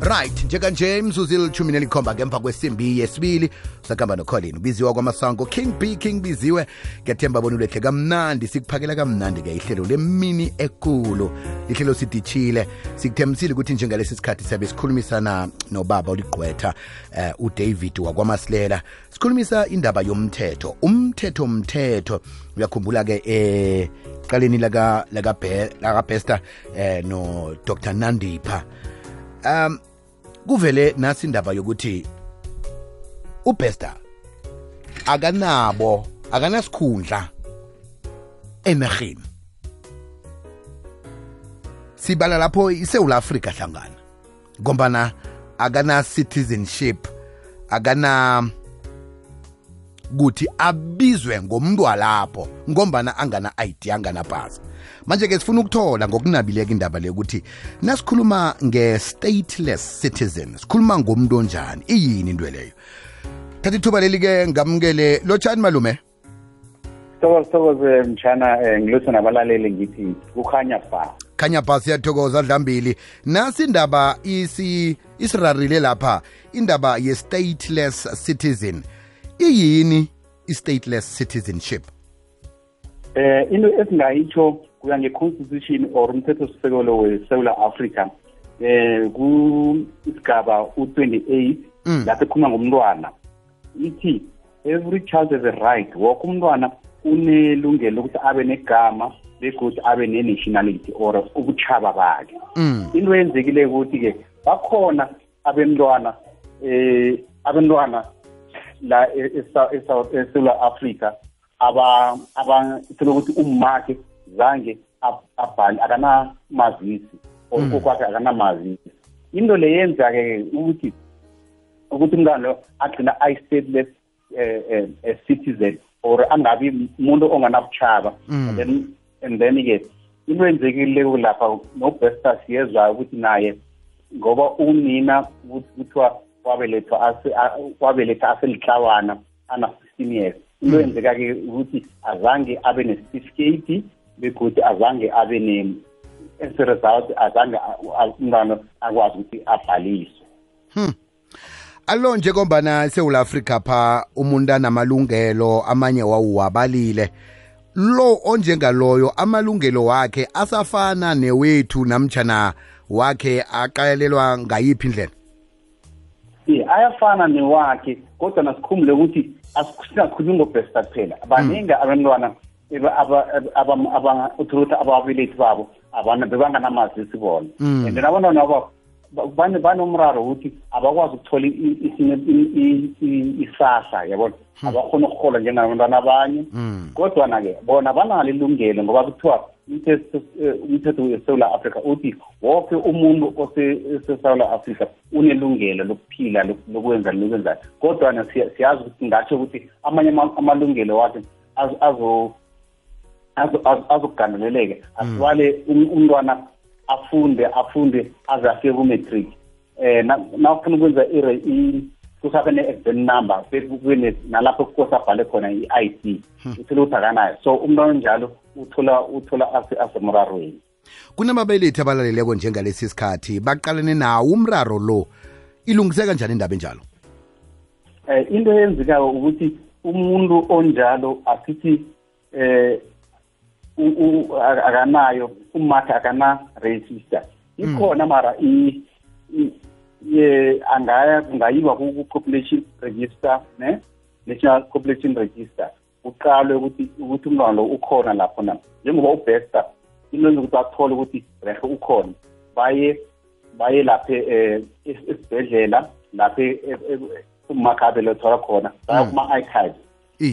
right njekanje imzuzu ilithumi nelikhomba ngemva kwesimbi yesibili sakuhamba nocolin ubiziwa kwamasango king b king biziwe ngiyathemba bona ulehle kamnandi sikuphakela kamnandi-ke ihlelo lemini ekulu ihlelo siditshile sikuthembisile ukuthi njengalesi sikhathi siyabe sikhulumisana nobaba oligqwetha eh, udavid wakwamasilela sikhulumisa indaba yomthetho umthetho mthetho uyakhumbula-ke eh, qaleni lakabesta laka, laka eh, no dr nandipha um kuvele nasi indaba yokuthi ubester akanabo akanasikhundla enerhini sibala lapho iSouth Africa hlangana ngombana akana citizenship akana kuthi abizwe ngomntu walapho ngombana angana-id anganapasa manje ke sifuna ukuthola ngokunabileka indaba le ukuthi nasikhuluma nge-stateless citizen sikhuluma ngomntu onjani iyini into leyo thatha ithuba leli-ke ngamukele lotshani malume sithokoze sithokoze mtshana um eh, ngiluse nabalaleli ngithi kukhanya ba khanya ba siyathokoza dlambili nasi indaba isirarile lapha indaba ye-stateless citizen iyini i-stateless citizenship eh into esingayitsho kuya nge-constitution or umthethosisekelo we-south africa eh kusigaba u-28 mm. lapho ekhuluma ngomntwana ithi every child has a right woke umntwana unelungelo lokuthi abe negama begodu abe ne-nationality or ubuchaba bakhe mm. into eyenzekile ukuthi-ke bakhona abentwana eh abentwana la eSouth e-, e-, e-, Africa aba ukuthi umakhe zange abhali akanamazisi okokwakhe hmm. akanamazisi into le yenza-ke ukuthi ukuthi umntwana lo agcina ayi-stateless um citizen or angabi umuntu onganabuchaba hmm. then and then-ke into yenzekileko lapha nobestas yezwayo ukuthi naye ngoba unina kuthiwa wabeletha aselihlawana ana-fifteen years into hmm. yenzeka-ke ukuthi azange abe ne-certificate begothi azange abe ne as a result azange umntwana akwazi ukuthi abhaliswe hmm. alo njengombana sewula afrika pha umuntu anamalungelo amanye wawuwabalile lo onjengaloyo amalungelo wakhe asafana newethu namtshana wakhe aqalelwa ngayiphi indlela Eh, ayafana newakhe kodwa nasikhumbule ukuthi singakhulumi ngobesta kuphela baningi hmm. abantwana eh, utholukuthi ababelethi babo abana bebanganamazisi bona hmm. and then abantwana babo banomraro ukuthi abakwazi ukuthola isahla yabona hmm. abakhona ukuhola njengabantwana abanye kodwana-ke bona banalo ilungelo ngoba kuthiwa Eh, umthetho wesewula africa uthi woke umuntu osesewula africa unelungelo lokuphila lokwenza lokwenzayo kodwana siyazi ukuthi singatsho ukuthi amanye amalungelo wakhe azokugandeleleke hmm. asibale um, umntwana afunde afunde aze afike ku kumetric um eh, nawufuna ukwenza kusabe ne-exam number sekube nalapho kusabhale khona i-i d hmm. uthole ukuthi akanayo so umuntu onjalo uthola uthola asemrarweni kunababelethi abalaleleko njengalesi sikhathi baqalene nawo umraro lo ilungiseka njani indaba enjalo eh into eyenzekayo ukuthi umuntu onjalo asithi eh akanayo umakhe akana register hmm. ikhona mara ye angaya kungayiwa ku-population register ne national population register kuqalwe ukuthi ukuthi umntwana lo ukhona lapho na njengoba ubester into enza ukuthi bathole ukuthi rehe ukhona baye baye lapha eh, esibhedlela lapha e-, e-, e-, umakhabe lethola khona baya mm. kuma-archive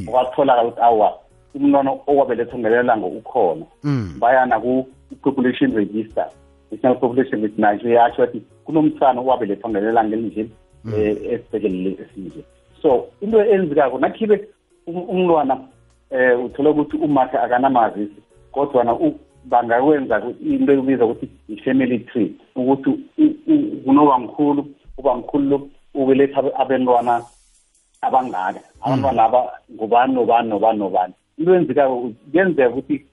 okwatholakala ukuthi awa umntwana owabelethwa ngelelanga ukhona mm. baya naku-population register i-national population list nayo yasho ukuthi kunomthana owabelethwa ngelelanga elinje mm. eh, esibhekele esinje so into eyenzekako nakhibe um-, umntwana um uthole ukuthi umakhe akanamazisi kodwana bangakwenza into ekubiza ukuthi i-family tree ukuthi kunobamkhulu ubamkhulu lo ubeletha abentwana abangaka mm. abantwana aba ngubani nobani nobani nobani into yenzekako kuyenzeka ukuthi um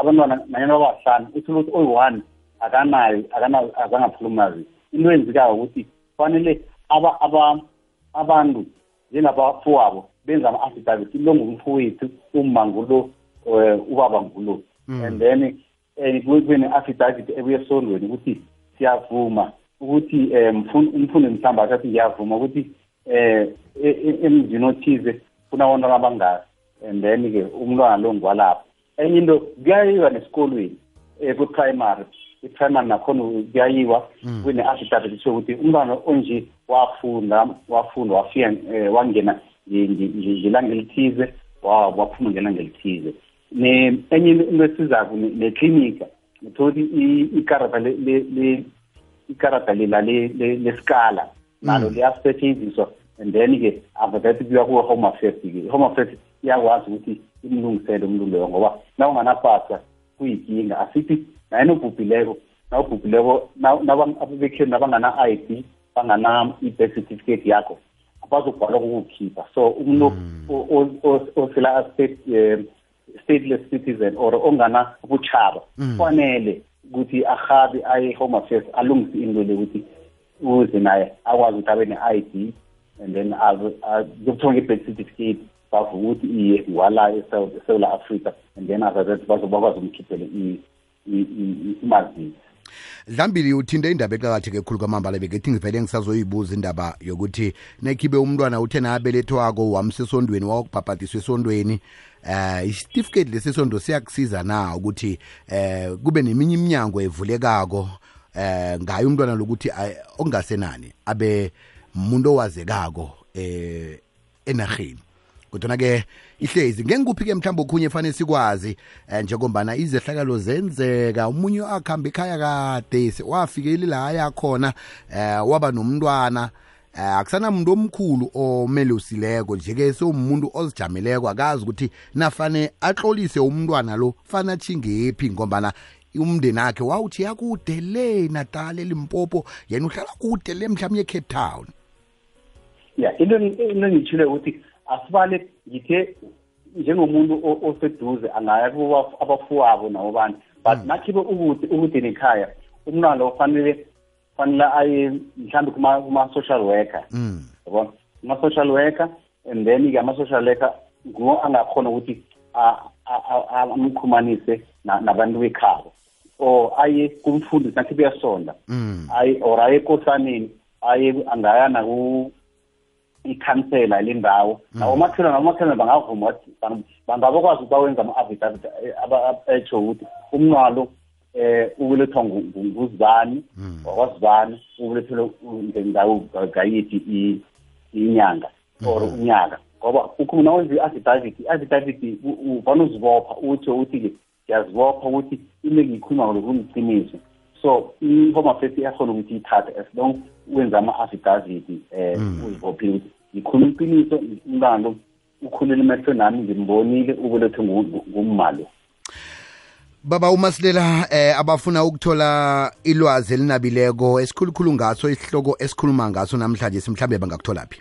abantwana nanyana babahlanu uthole ukuthi oyi-one akanayo akangakhuluma into eyenzekayo ukuthi kufanele abantu njengabafowabo benza ama-affidavit lo ngumfowethu uma ngulo um ubaba ngulo mm. and then um kube ne-affidavit ebuye esondweni ukuthi siyavuma ukuthi um umfundi mhlawumbe athathi ngiyavuma ukuthi um emzini othize funa abantwana abangaka and then-ke umntwana lo ngwalapho enye into kuyayiwa nesikolweni ku-primary i-primary nakhona kuyayiwa mm. kune-affidavit sokuthi umntwana onje wafunda wafunda wafika um wangena ngelanga elithize waphuma ngelanga elithize enye into esizako neklinika ngitholi ikarata ikarata lela lesikala mm. nalo liyasetshenziswa and then-ke after that kuya kuwe-home affairs-ke i-home affairs iyakwazi ukuthi imlungisele umuntu loyo ngoba na unganapasa kuyikinga asithi nayena obhubhileko nawubhubhileko abebekhenu nabangana-i d bangana-e-birth certificate yakho bazobhalwa kukukhipha so umuntu hmm. osela eh, stateless citizen or ongana buchaba hmm. kufanele ukuthi ahabe aye home affairs alungise into le ukuthi uze naye akwazi ukuthi abe ne-i d and then kuyokuthiwa nge-birth certificate bavuka ukuthi iye wala esewula africa and then azazathi bazobakwazi umkhiphele isimazisi dlambili uthinde indaba eqakatheke ekhulu kwamambala bekethi ngivele ngisazoyibuza indaba yokuthi nekhibe umntwana uthe nabelethwako wamsesondweni wakubhabhadiswa esondweni um uh, isitifiketi lesisondo siyakusiza na ukuthi um uh, kube neminye iminyango evulekako um uh, ngayo umntwana lokuthi okungasenani abe muntu owazekako um uh, enaheni kodwana-ke ihlezi ngengikuphi-ke mhlawumbe okhunye fanele sikwazi um njengombana izehlakalo zenzeka umunye akuhambe ekhaya kade wafikeli la ayakhona um eh, waba nomntwana Uh, eh, akusanamuntu omkhulu omelusileko nje-ke sewumuntu ozijameleko akazi ukuthi nafane atlolise umntwana lo fane achingephi ngombana umndeni akhe wawuthi yakude le natala elimpopo yena uhlala kude le mhlawumbe e-cape town ya yeah, into engithile ukuthi asibale ngithe njengomuntu oseduze angaya kubo abafowabo nabo bani but mm. nakhibe ukuthi ukuthi nekhaya umntwana lo kufanele kufanele aye mhlawumbe kuma-social worker mm. yabona kuma-social worker and then-ke ama-social worker nguwo angakhona ukuthi amqhumanise nabantu bekhabo or aye kumfundisi nakhibe uyasonda mm. or aye ekosaneni aye angaya ikhansela lendawo hmm. nabomakhelwane abomakhelwane bangavuma bangabakwazi bawenza ama-avidavit etsho ukuthi umnqalo um eh, ubelethwa nguzibani hmm. wakwazibani ubelethelwe ngendawo gayidi inyanga hmm. or unyaka ngoba ukhuluma wenza i-affidavit i-affidavit ufane uzibopha utsho ukuthi-ke ngiyazibopha ukuthi into engiyikhuluma ngalo kungiciniso so i-home affairs iyakhona ukuthi ithathe as long wenza ama-affidavit um eh, uzibophile ukuthi ngikhuluma iqiniso umlalo ukhulele emehlo nami ngimbonile ubelethwe ngummalo Baba umasilela eh abafuna ukuthola ilwazi elinabileko esikhulukhulu ngaso isihloko esikhuluma ngaso namhlanje simhlambe bangakuthola phi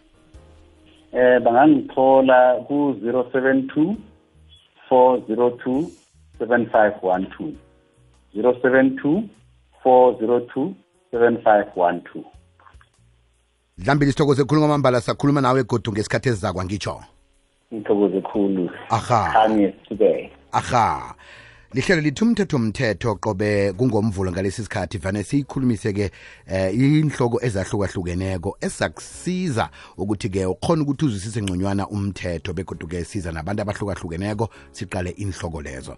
Eh bangangithola ku 072 402 7512 072 402 7512 dlambile sithokoze khulu ngomambala sakhuluma nawe godu ngesikhathi esizakwa ngitsho ngithokoze khulu aha aha lihlelo lithi umthetho mthetho qobe kungomvulo ngalesi sikhathi vane siyikhulumise-ke um eh, inhloko ezahlukahlukeneko esakusiza ukuthi-ke ukhona ukuthi uzwisise ngconywana umthetho begoduke siza nabantu abahlukahlukeneko siqale inhloko lezo